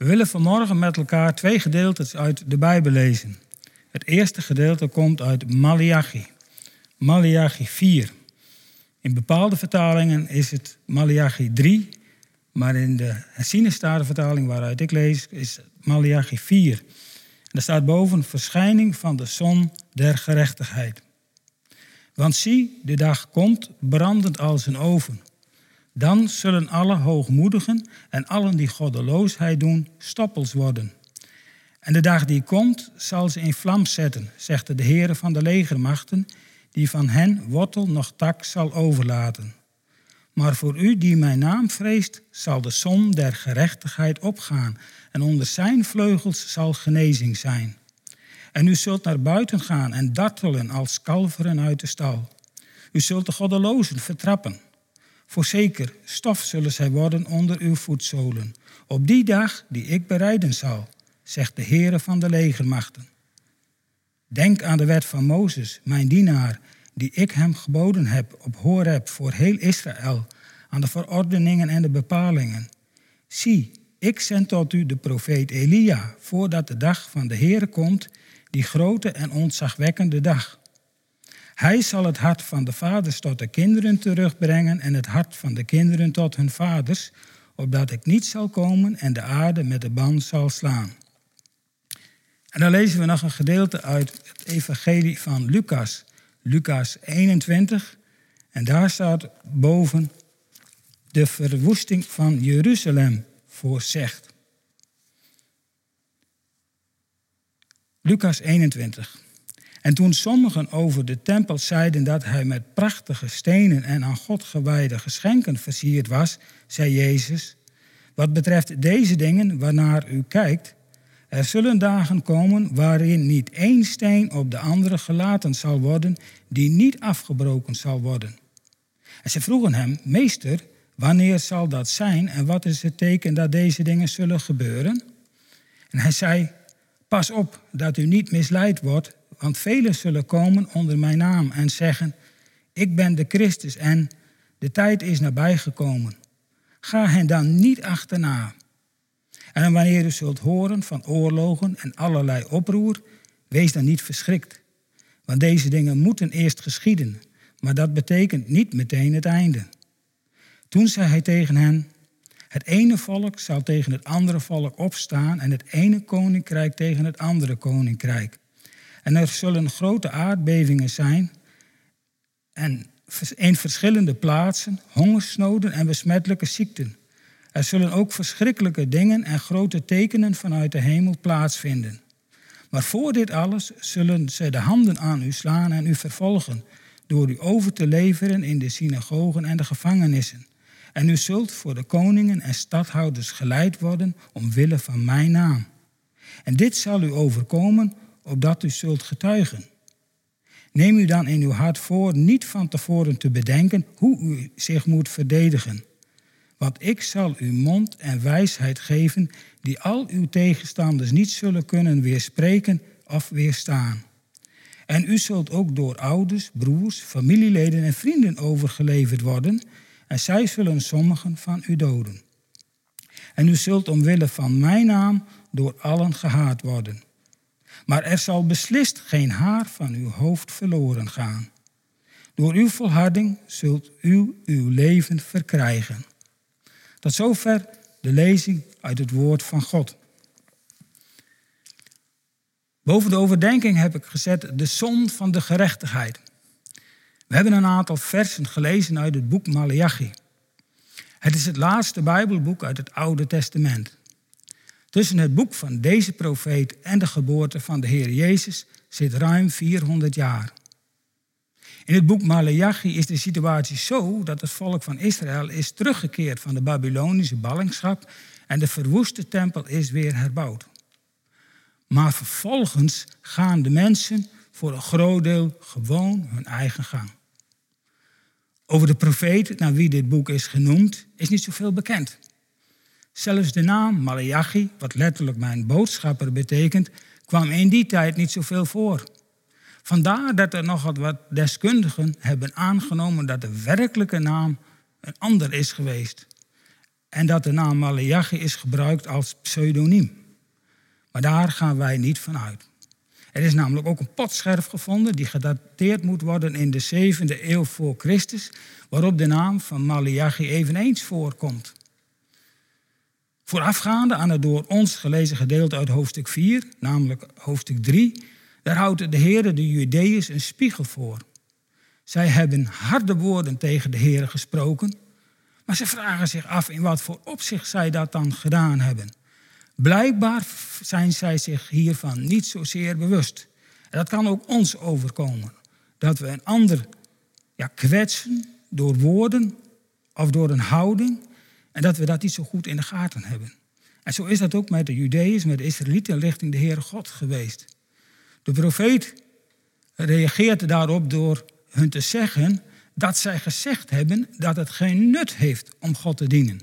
We willen vanmorgen met elkaar twee gedeeltes uit de Bijbel lezen. Het eerste gedeelte komt uit Malachi. Malachi 4. In bepaalde vertalingen is het Malachi 3, maar in de herziene vertaling waaruit ik lees is Malachi 4. En er staat boven verschijning van de zon der gerechtigheid. Want zie, de dag komt brandend als een oven. Dan zullen alle hoogmoedigen en allen die goddeloosheid doen, stoppels worden. En de dag die komt, zal ze in vlam zetten, zegt de Heer van de legermachten, die van hen wortel nog tak zal overlaten. Maar voor u die mijn naam vreest, zal de zon der gerechtigheid opgaan, en onder zijn vleugels zal genezing zijn. En u zult naar buiten gaan en dartelen als kalveren uit de stal. U zult de goddelozen vertrappen. Voorzeker, stof zullen zij worden onder uw voetzolen. Op die dag die ik bereiden zal, zegt de Heere van de legermachten. Denk aan de wet van Mozes, mijn dienaar, die ik hem geboden heb op Horeb voor heel Israël, aan de verordeningen en de bepalingen. Zie, ik zend tot u de profeet Elia, voordat de dag van de Heere komt, die grote en ontzagwekkende dag. Hij zal het hart van de vaders tot de kinderen terugbrengen en het hart van de kinderen tot hun vaders, opdat ik niet zal komen en de aarde met de ban zal slaan. En dan lezen we nog een gedeelte uit het evangelie van Lucas, Lucas 21. En daar staat boven de verwoesting van Jeruzalem voorzegd. Lucas 21. En toen sommigen over de tempel zeiden dat hij met prachtige stenen en aan God gewijde geschenken versierd was, zei Jezus: Wat betreft deze dingen waarnaar u kijkt, er zullen dagen komen waarin niet één steen op de andere gelaten zal worden, die niet afgebroken zal worden. En ze vroegen hem: Meester, wanneer zal dat zijn en wat is het teken dat deze dingen zullen gebeuren? En hij zei: Pas op dat u niet misleid wordt want velen zullen komen onder mijn naam en zeggen, ik ben de Christus en de tijd is nabijgekomen. Ga hen dan niet achterna. En wanneer u zult horen van oorlogen en allerlei oproer, wees dan niet verschrikt. Want deze dingen moeten eerst geschieden, maar dat betekent niet meteen het einde. Toen zei hij tegen hen, het ene volk zal tegen het andere volk opstaan en het ene koninkrijk tegen het andere koninkrijk. En er zullen grote aardbevingen zijn en in verschillende plaatsen, hongersnoden en besmettelijke ziekten. Er zullen ook verschrikkelijke dingen en grote tekenen vanuit de hemel plaatsvinden. Maar voor dit alles zullen ze de handen aan u slaan en u vervolgen, door u over te leveren in de synagogen en de gevangenissen. En u zult voor de koningen en stadhouders geleid worden omwille van mijn naam. En dit zal u overkomen opdat u zult getuigen. Neem u dan in uw hart voor niet van tevoren te bedenken hoe u zich moet verdedigen. Want ik zal u mond en wijsheid geven die al uw tegenstanders niet zullen kunnen weerspreken of weerstaan. En u zult ook door ouders, broers, familieleden en vrienden overgeleverd worden, en zij zullen sommigen van u doden. En u zult omwille van mijn naam door allen gehaat worden. Maar er zal beslist geen haar van uw hoofd verloren gaan. Door uw volharding zult u uw leven verkrijgen. Tot zover de lezing uit het woord van God. Boven de overdenking heb ik gezet de zon van de gerechtigheid. We hebben een aantal versen gelezen uit het boek Malachi. Het is het laatste Bijbelboek uit het Oude Testament. Tussen het boek van deze profeet en de geboorte van de Heer Jezus zit ruim 400 jaar. In het boek Malachi is de situatie zo dat het volk van Israël is teruggekeerd van de Babylonische ballingschap en de verwoeste tempel is weer herbouwd. Maar vervolgens gaan de mensen voor een groot deel gewoon hun eigen gang. Over de profeet naar wie dit boek is genoemd is niet zoveel bekend. Zelfs de naam Malachi, wat letterlijk mijn boodschapper betekent, kwam in die tijd niet zoveel voor. Vandaar dat er nogal wat deskundigen hebben aangenomen dat de werkelijke naam een ander is geweest. en dat de naam Malachi is gebruikt als pseudoniem. Maar daar gaan wij niet van uit. Er is namelijk ook een potscherf gevonden die gedateerd moet worden in de 7e eeuw voor Christus, waarop de naam van Malachi eveneens voorkomt. Voorafgaande aan het door ons gelezen gedeelte uit hoofdstuk 4, namelijk hoofdstuk 3, daar houdt de Heer de Judeërs een spiegel voor. Zij hebben harde woorden tegen de Heer gesproken, maar ze vragen zich af in wat voor opzicht zij dat dan gedaan hebben. Blijkbaar zijn zij zich hiervan niet zozeer bewust. En dat kan ook ons overkomen. Dat we een ander ja, kwetsen door woorden of door een houding. En dat we dat niet zo goed in de gaten hebben. En zo is dat ook met de Judeërs, met de Israëlieten richting de Heere God geweest. De profeet reageert daarop door hun te zeggen dat zij gezegd hebben dat het geen nut heeft om God te dienen.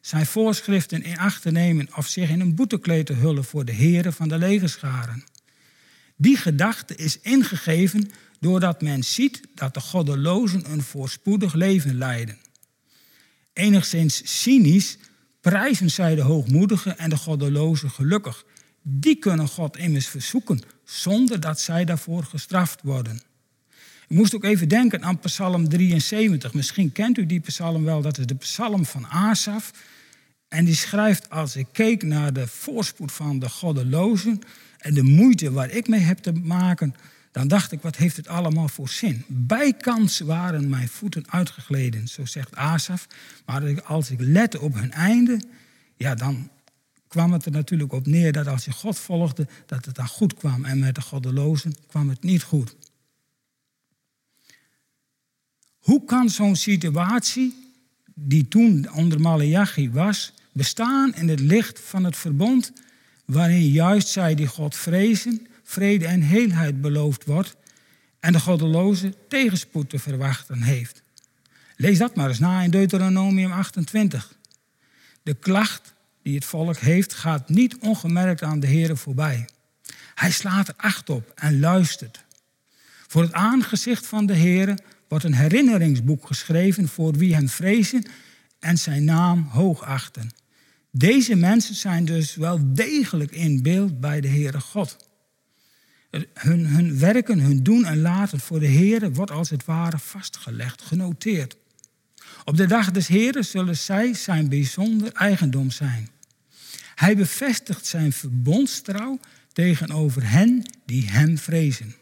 Zijn voorschriften in acht te nemen of zich in een boetekleed te hullen voor de heren van de legerscharen. Die gedachte is ingegeven doordat men ziet dat de goddelozen een voorspoedig leven leiden. Enigszins cynisch prijzen zij de hoogmoedigen en de goddelozen gelukkig. Die kunnen God immers verzoeken zonder dat zij daarvoor gestraft worden. Ik moest ook even denken aan Psalm 73. Misschien kent u die psalm wel, dat is de psalm van Asaf. En die schrijft, als ik keek naar de voorspoed van de goddelozen en de moeite waar ik mee heb te maken, dan dacht ik, wat heeft het allemaal voor zin? Bijkans waren mijn voeten uitgegleden, zo zegt Asaf. Maar als ik lette op hun einde, ja, dan kwam het er natuurlijk op neer dat als je God volgde, dat het dan goed kwam. En met de goddelozen kwam het niet goed. Hoe kan zo'n situatie, die toen onder Malachi was, bestaan in het licht van het verbond, waarin juist zij die God vrezen, vrede en heelheid beloofd wordt en de goddeloze tegenspoed te verwachten heeft? Lees dat maar eens na in Deuteronomium 28. De klacht die het volk heeft, gaat niet ongemerkt aan de Heer voorbij. Hij slaat er acht op en luistert. Voor het aangezicht van de Heer wordt een herinneringsboek geschreven voor wie hem vrezen en zijn naam hoogachten. Deze mensen zijn dus wel degelijk in beeld bij de Heere God. Hun, hun werken, hun doen en laten voor de Heere wordt als het ware vastgelegd, genoteerd. Op de dag des Heeren zullen zij zijn bijzonder eigendom zijn. Hij bevestigt zijn verbondstrouw tegenover hen die hem vrezen.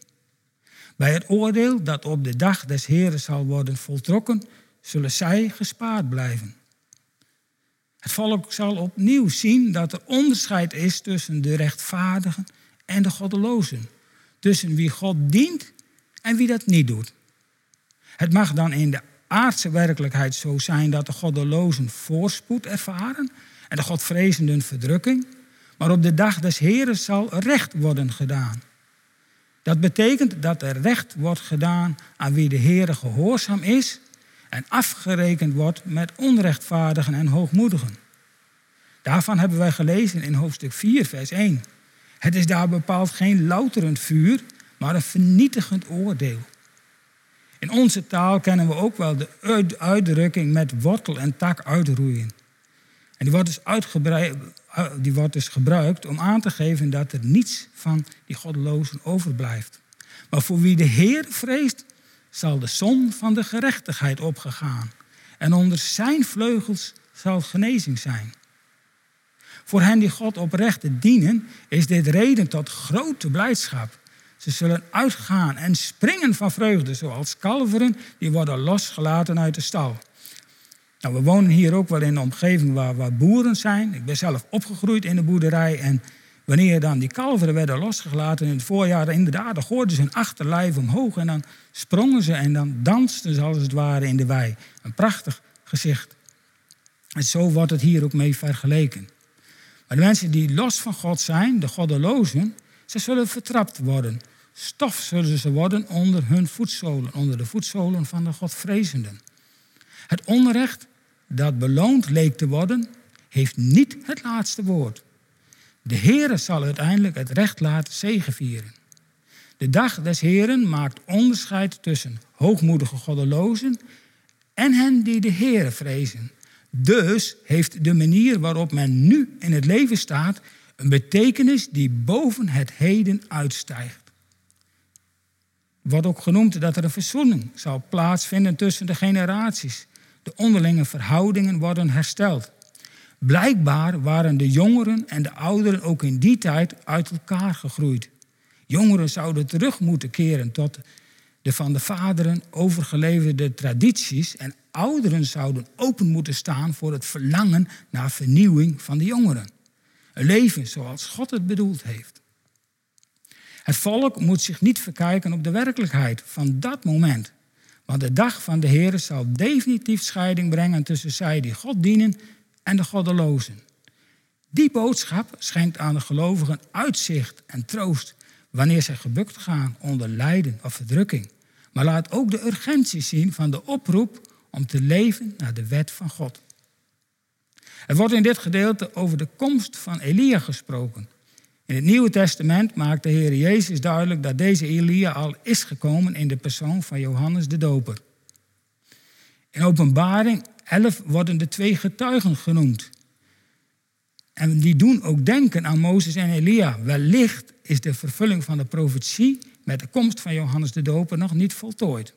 Bij het oordeel dat op de dag des Heren zal worden voltrokken, zullen zij gespaard blijven. Het volk zal opnieuw zien dat er onderscheid is tussen de rechtvaardigen en de goddelozen. Tussen wie God dient en wie dat niet doet. Het mag dan in de aardse werkelijkheid zo zijn dat de goddelozen voorspoed ervaren en de godvrezenden verdrukking. Maar op de dag des Heren zal recht worden gedaan. Dat betekent dat er recht wordt gedaan aan wie de Heere gehoorzaam is en afgerekend wordt met onrechtvaardigen en hoogmoedigen. Daarvan hebben wij gelezen in hoofdstuk 4, vers 1. Het is daar bepaald geen louterend vuur, maar een vernietigend oordeel. In onze taal kennen we ook wel de uitdrukking met wortel en tak uitroeien. En die wordt dus, die wordt dus gebruikt om aan te geven dat er niets van die goddelozen overblijft. Maar voor wie de Heer vreest, zal de zon van de gerechtigheid opgegaan. En onder zijn vleugels zal genezing zijn. Voor hen die God oprecht dienen, is dit reden tot grote blijdschap. Ze zullen uitgaan en springen van vreugde, zoals kalveren die worden losgelaten uit de stal. Nou, we wonen hier ook wel in een omgeving waar, waar boeren zijn. Ik ben zelf opgegroeid in de boerderij. En wanneer dan die kalveren werden losgelaten in het voorjaar, inderdaad, dan gooiden ze hun achterlijf omhoog en dan sprongen ze en dan dansten ze als het ware in de wei. Een prachtig gezicht. En zo wordt het hier ook mee vergeleken. Maar de mensen die los van God zijn, de goddelozen, ze zullen vertrapt worden. Stof zullen ze worden onder hun voetzolen, onder de voetzolen van de Godvrezenden. Het onrecht dat beloond leek te worden, heeft niet het laatste woord. De Heere zal uiteindelijk het recht laten zegevieren. De dag des Heeren maakt onderscheid tussen hoogmoedige goddelozen en hen die de Heere vrezen. Dus heeft de manier waarop men nu in het leven staat een betekenis die boven het heden uitstijgt. Wordt ook genoemd dat er een verzoening zal plaatsvinden tussen de generaties. De onderlinge verhoudingen worden hersteld. Blijkbaar waren de jongeren en de ouderen ook in die tijd uit elkaar gegroeid. Jongeren zouden terug moeten keren tot de van de vaderen overgeleverde tradities en ouderen zouden open moeten staan voor het verlangen naar vernieuwing van de jongeren. Een leven zoals God het bedoeld heeft. Het volk moet zich niet verkijken op de werkelijkheid van dat moment. Want de dag van de Heer zal definitief scheiding brengen tussen zij die God dienen en de goddelozen. Die boodschap schenkt aan de gelovigen uitzicht en troost wanneer zij gebukt gaan onder lijden of verdrukking. Maar laat ook de urgentie zien van de oproep om te leven naar de wet van God. Er wordt in dit gedeelte over de komst van Elia gesproken. In het Nieuwe Testament maakt de Heer Jezus duidelijk dat deze Elia al is gekomen in de persoon van Johannes de Doper. In Openbaring 11 worden de twee getuigen genoemd. En die doen ook denken aan Mozes en Elia. Wellicht is de vervulling van de profetie met de komst van Johannes de Doper nog niet voltooid.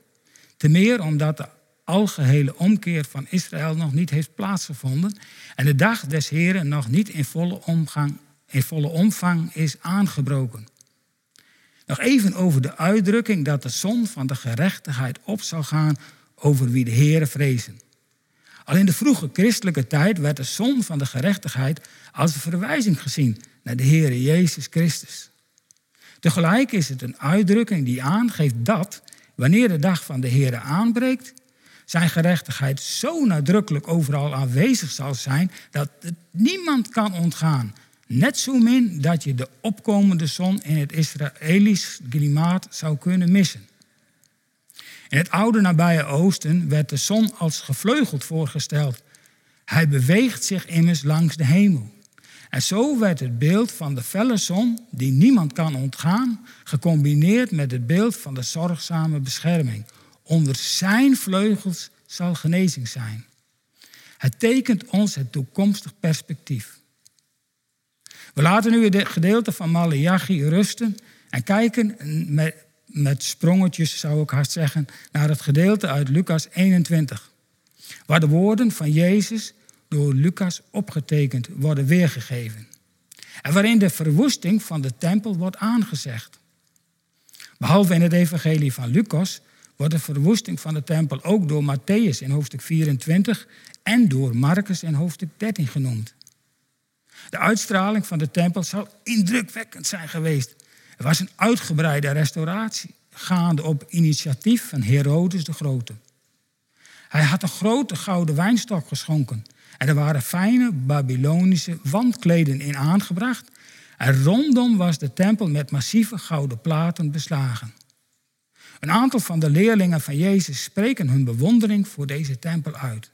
Ten meer omdat de algehele omkeer van Israël nog niet heeft plaatsgevonden en de dag des Heren nog niet in volle, omgang, in volle omvang is aangebroken. Nog even over de uitdrukking dat de zon van de gerechtigheid op zal gaan over wie de Heeren vrezen. Al in de vroege christelijke tijd werd de zon van de gerechtigheid als een verwijzing gezien naar de Heer Jezus Christus. Tegelijk is het een uitdrukking die aangeeft dat, wanneer de dag van de Heer aanbreekt, zijn gerechtigheid zo nadrukkelijk overal aanwezig zal zijn dat het niemand kan ontgaan. Net zo min dat je de opkomende zon in het Israëlisch klimaat zou kunnen missen. In het oude nabije oosten werd de zon als gevleugeld voorgesteld. Hij beweegt zich immers langs de hemel. En zo werd het beeld van de felle zon, die niemand kan ontgaan, gecombineerd met het beeld van de zorgzame bescherming. Onder zijn vleugels zal genezing zijn. Het tekent ons het toekomstig perspectief. We laten nu het gedeelte van Malachi rusten en kijken met, met sprongetjes, zou ik hard zeggen, naar het gedeelte uit Lucas 21. Waar de woorden van Jezus door Lucas opgetekend worden weergegeven. En waarin de verwoesting van de tempel wordt aangezegd. Behalve in het evangelie van Lucas wordt de verwoesting van de tempel ook door Matthäus in hoofdstuk 24 en door Marcus in hoofdstuk 13 genoemd. De uitstraling van de tempel zal indrukwekkend zijn geweest. Er was een uitgebreide restauratie gaande op initiatief van Herodes de Grote. Hij had een grote gouden wijnstok geschonken en er waren fijne Babylonische wandkleden in aangebracht. En rondom was de tempel met massieve gouden platen beslagen. Een aantal van de leerlingen van Jezus spreken hun bewondering voor deze tempel uit.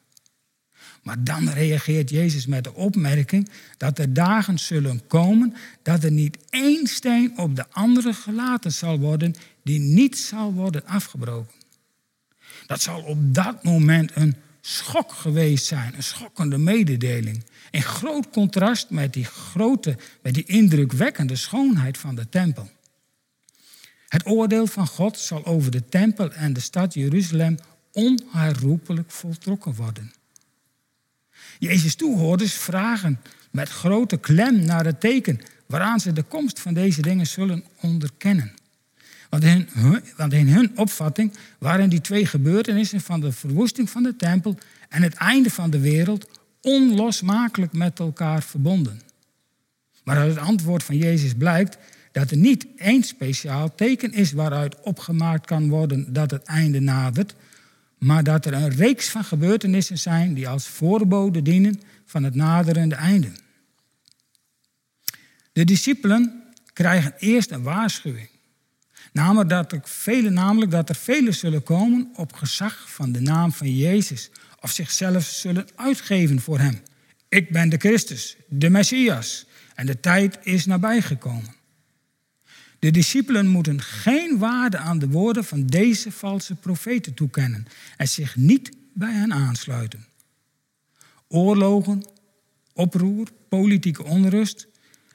Maar dan reageert Jezus met de opmerking dat er dagen zullen komen dat er niet één steen op de andere gelaten zal worden die niet zal worden afgebroken. Dat zal op dat moment een schok geweest zijn, een schokkende mededeling. In groot contrast met die grote, met die indrukwekkende schoonheid van de tempel. Het oordeel van God zal over de tempel en de stad Jeruzalem onherroepelijk voltrokken worden. Jezus' toehoorders vragen met grote klem naar het teken waaraan ze de komst van deze dingen zullen onderkennen. Want in, hun, hun opvatting waren die twee gebeurtenissen van de verwoesting van de tempel en het einde van de wereld onlosmakelijk met elkaar verbonden. Maar uit het antwoord van Jezus blijkt dat er niet één speciaal teken is waaruit opgemaakt kan worden dat het einde nadert, maar dat er een reeks van gebeurtenissen zijn die als voorbode dienen van het naderende einde. De discipelen krijgen eerst een waarschuwing. Namelijk dat, er vele, namelijk dat er velen zullen komen op gezag van de naam van Jezus. Of zichzelf zullen uitgeven voor hem. Ik ben de Christus, de Messias. En de tijd is nabijgekomen. De discipelen moeten geen waarde aan de woorden van deze valse profeten toekennen en zich niet bij hen aansluiten. oorlogen, oproer, politieke onrust.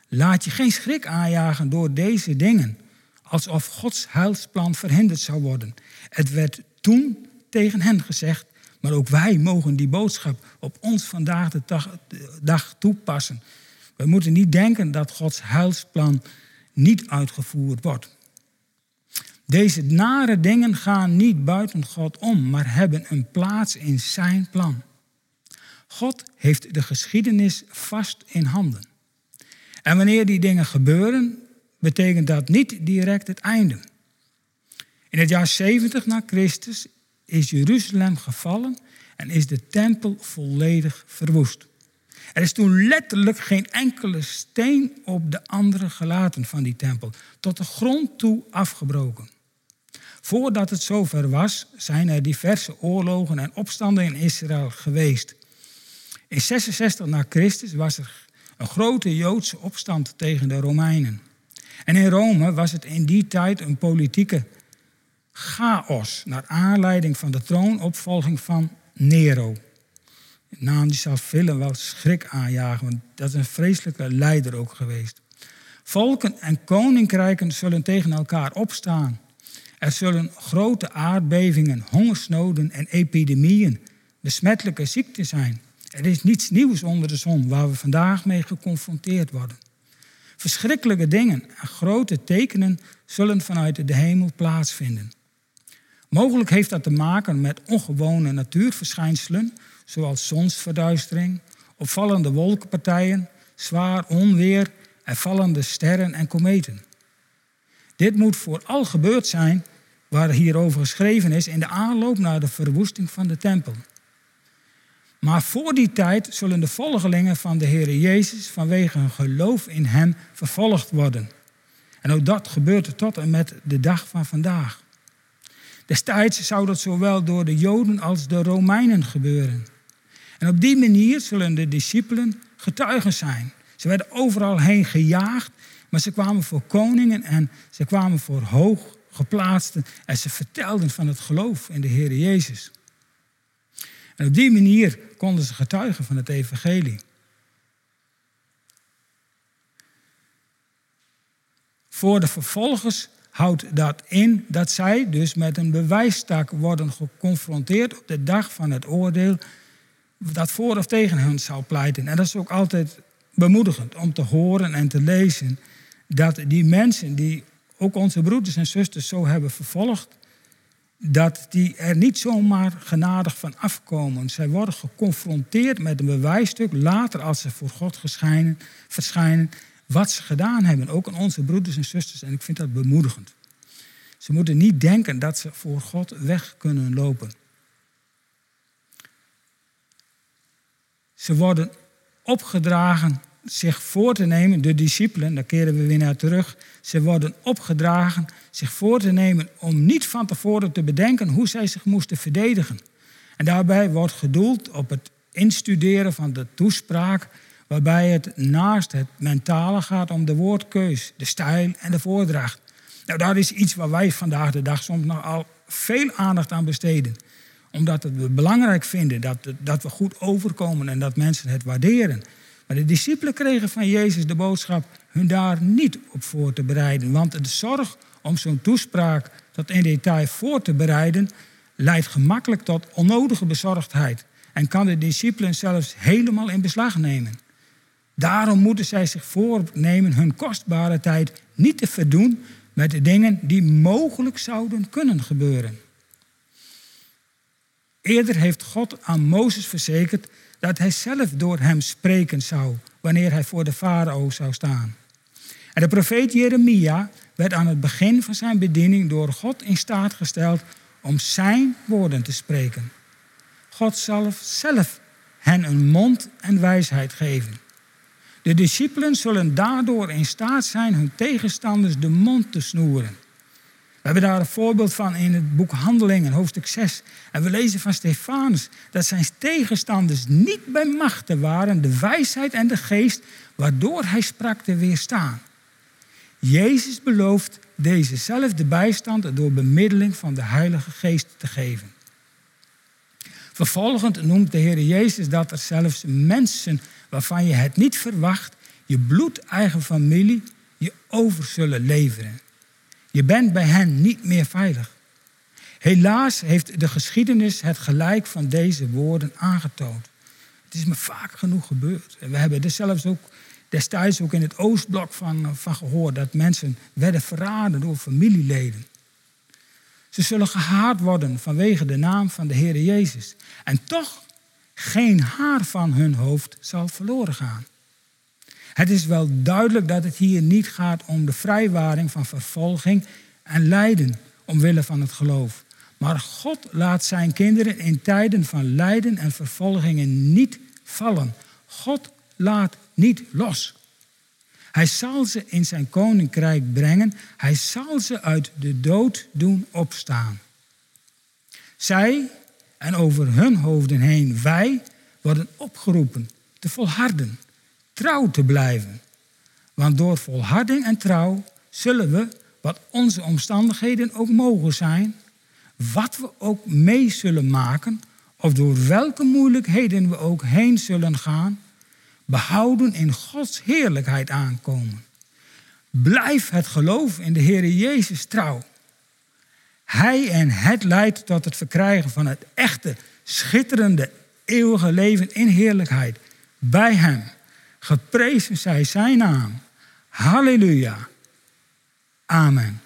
Laat je geen schrik aanjagen door deze dingen, alsof Gods heilsplan verhinderd zou worden. Het werd toen tegen hen gezegd, maar ook wij mogen die boodschap op ons vandaag de dag toepassen. We moeten niet denken dat Gods heilsplan niet uitgevoerd wordt. Deze nare dingen gaan niet buiten God om, maar hebben een plaats in zijn plan. God heeft de geschiedenis vast in handen. En wanneer die dingen gebeuren, betekent dat niet direct het einde. In het jaar 70 na Christus is Jeruzalem gevallen en is de tempel volledig verwoest. Er is toen letterlijk geen enkele steen op de andere gelaten van die tempel, tot de grond toe afgebroken. Voordat het zover was, zijn er diverse oorlogen en opstanden in Israël geweest. In 66 na Christus was er een grote Joodse opstand tegen de Romeinen. En in Rome was het in die tijd een politieke chaos naar aanleiding van de troonopvolging van Nero. Naam die zal velen wel schrik aanjagen, want dat is een vreselijke leider ook geweest. Volken en koninkrijken zullen tegen elkaar opstaan. Er zullen grote aardbevingen, hongersnoden en epidemieën, besmettelijke ziekten zijn. Er is niets nieuws onder de zon waar we vandaag mee geconfronteerd worden. Verschrikkelijke dingen en grote tekenen zullen vanuit de hemel plaatsvinden. Mogelijk heeft dat te maken met ongewone natuurverschijnselen, zoals zonsverduistering, opvallende wolkenpartijen, zwaar onweer en vallende sterren en kometen. Dit moet vooral gebeurd zijn, waar hierover geschreven is, in de aanloop naar de verwoesting van de tempel. Maar voor die tijd zullen de volgelingen van de Heer Jezus vanwege hun geloof in Hem vervolgd worden. En ook dat gebeurt tot en met de dag van vandaag. Destijds zou dat zowel door de Joden als de Romeinen gebeuren. En op die manier zullen de discipelen getuigen zijn. Ze werden overal heen gejaagd, maar ze kwamen voor koningen en ze kwamen voor hoog geplaatsten en ze vertelden van het geloof in de Heer Jezus. En op die manier konden ze getuigen van het evangelie. Voor de vervolgers houdt dat in dat zij dus met een bewijsstak worden geconfronteerd op de dag van het oordeel dat voor of tegen hen zou pleiten. En dat is ook altijd bemoedigend om te horen en te lezen dat die mensen die ook onze broeders en zusters zo hebben vervolgd, dat die er niet zomaar genadig van afkomen. Zij worden geconfronteerd met een bewijsstuk later als ze voor God verschijnen wat ze gedaan hebben. Ook aan onze broeders en zusters. En ik vind dat bemoedigend. Ze moeten niet denken dat ze voor God weg kunnen lopen. Ze worden opgedragen zich voor te nemen, de discipelen, daar keren we weer naar terug, ze worden opgedragen zich voor te nemen om niet van tevoren te bedenken hoe zij zich moesten verdedigen. En daarbij wordt gedoeld op het instuderen van de toespraak, waarbij het naast het mentale gaat om de woordkeus, de stijl en de voordracht. Nou, dat is iets waar wij vandaag de dag soms nog al veel aandacht aan besteden. Omdat we belangrijk vinden dat, dat we goed overkomen en dat mensen het waarderen. Maar de discipelen kregen van Jezus de boodschap hun daar niet op voor te bereiden. Want de zorg om zo'n toespraak tot in detail voor te bereiden, leidt gemakkelijk tot onnodige bezorgdheid en kan de discipelen zelfs helemaal in beslag nemen. Daarom moeten zij zich voornemen hun kostbare tijd niet te verdoen met de dingen die mogelijk zouden kunnen gebeuren. Eerder heeft God aan Mozes verzekerd dat hij zelf door hem spreken zou wanneer hij voor de farao zou staan. En de profeet Jeremia werd aan het begin van zijn bediening door God in staat gesteld om zijn woorden te spreken. God zal zelf hen een mond en wijsheid geven. De discipelen zullen daardoor in staat zijn hun tegenstanders de mond te snoeren. We hebben daar een voorbeeld van in het boek Handelingen, hoofdstuk 6. En we lezen van Stefanus dat zijn tegenstanders niet bij machten waren de wijsheid en de geest waardoor hij sprak te weerstaan. Jezus belooft dezezelfde bijstand door bemiddeling van de Heilige Geest te geven. Vervolgens noemt de Heer Jezus dat er zelfs mensen waarvan je het niet verwacht, je bloedeigen familie, je over zullen leveren. Je bent bij hen niet meer veilig. Helaas heeft de geschiedenis het gelijk van deze woorden aangetoond. Het is me vaak genoeg gebeurd. we hebben er zelfs ook destijds ook in het Oostblok van, van gehoord dat mensen werden verraden door familieleden. Ze zullen gehaat worden vanwege de naam van de Heer Jezus. En toch geen haar van hun hoofd zal verloren gaan. Het is wel duidelijk dat het hier niet gaat om de vrijwaring van vervolging en lijden omwille van het geloof. Maar God laat zijn kinderen in tijden van lijden en vervolgingen niet vallen. God laat niet los. Hij zal ze in zijn koninkrijk brengen. Hij zal ze uit de dood doen opstaan. Zij en over hun hoofden heen wij worden opgeroepen te volharden, trouw te blijven. Want door volharding en trouw zullen we, wat onze omstandigheden ook mogen zijn, wat we ook mee zullen maken, of door welke moeilijkheden we ook heen zullen gaan, behouden in Gods heerlijkheid aankomen. Blijf het geloof in de Heer Jezus trouw. Hij en het leidt tot het verkrijgen van het echte, schitterende, eeuwige leven in heerlijkheid. Bij Hem. Geprezen zij Zijn naam. Halleluja. Amen.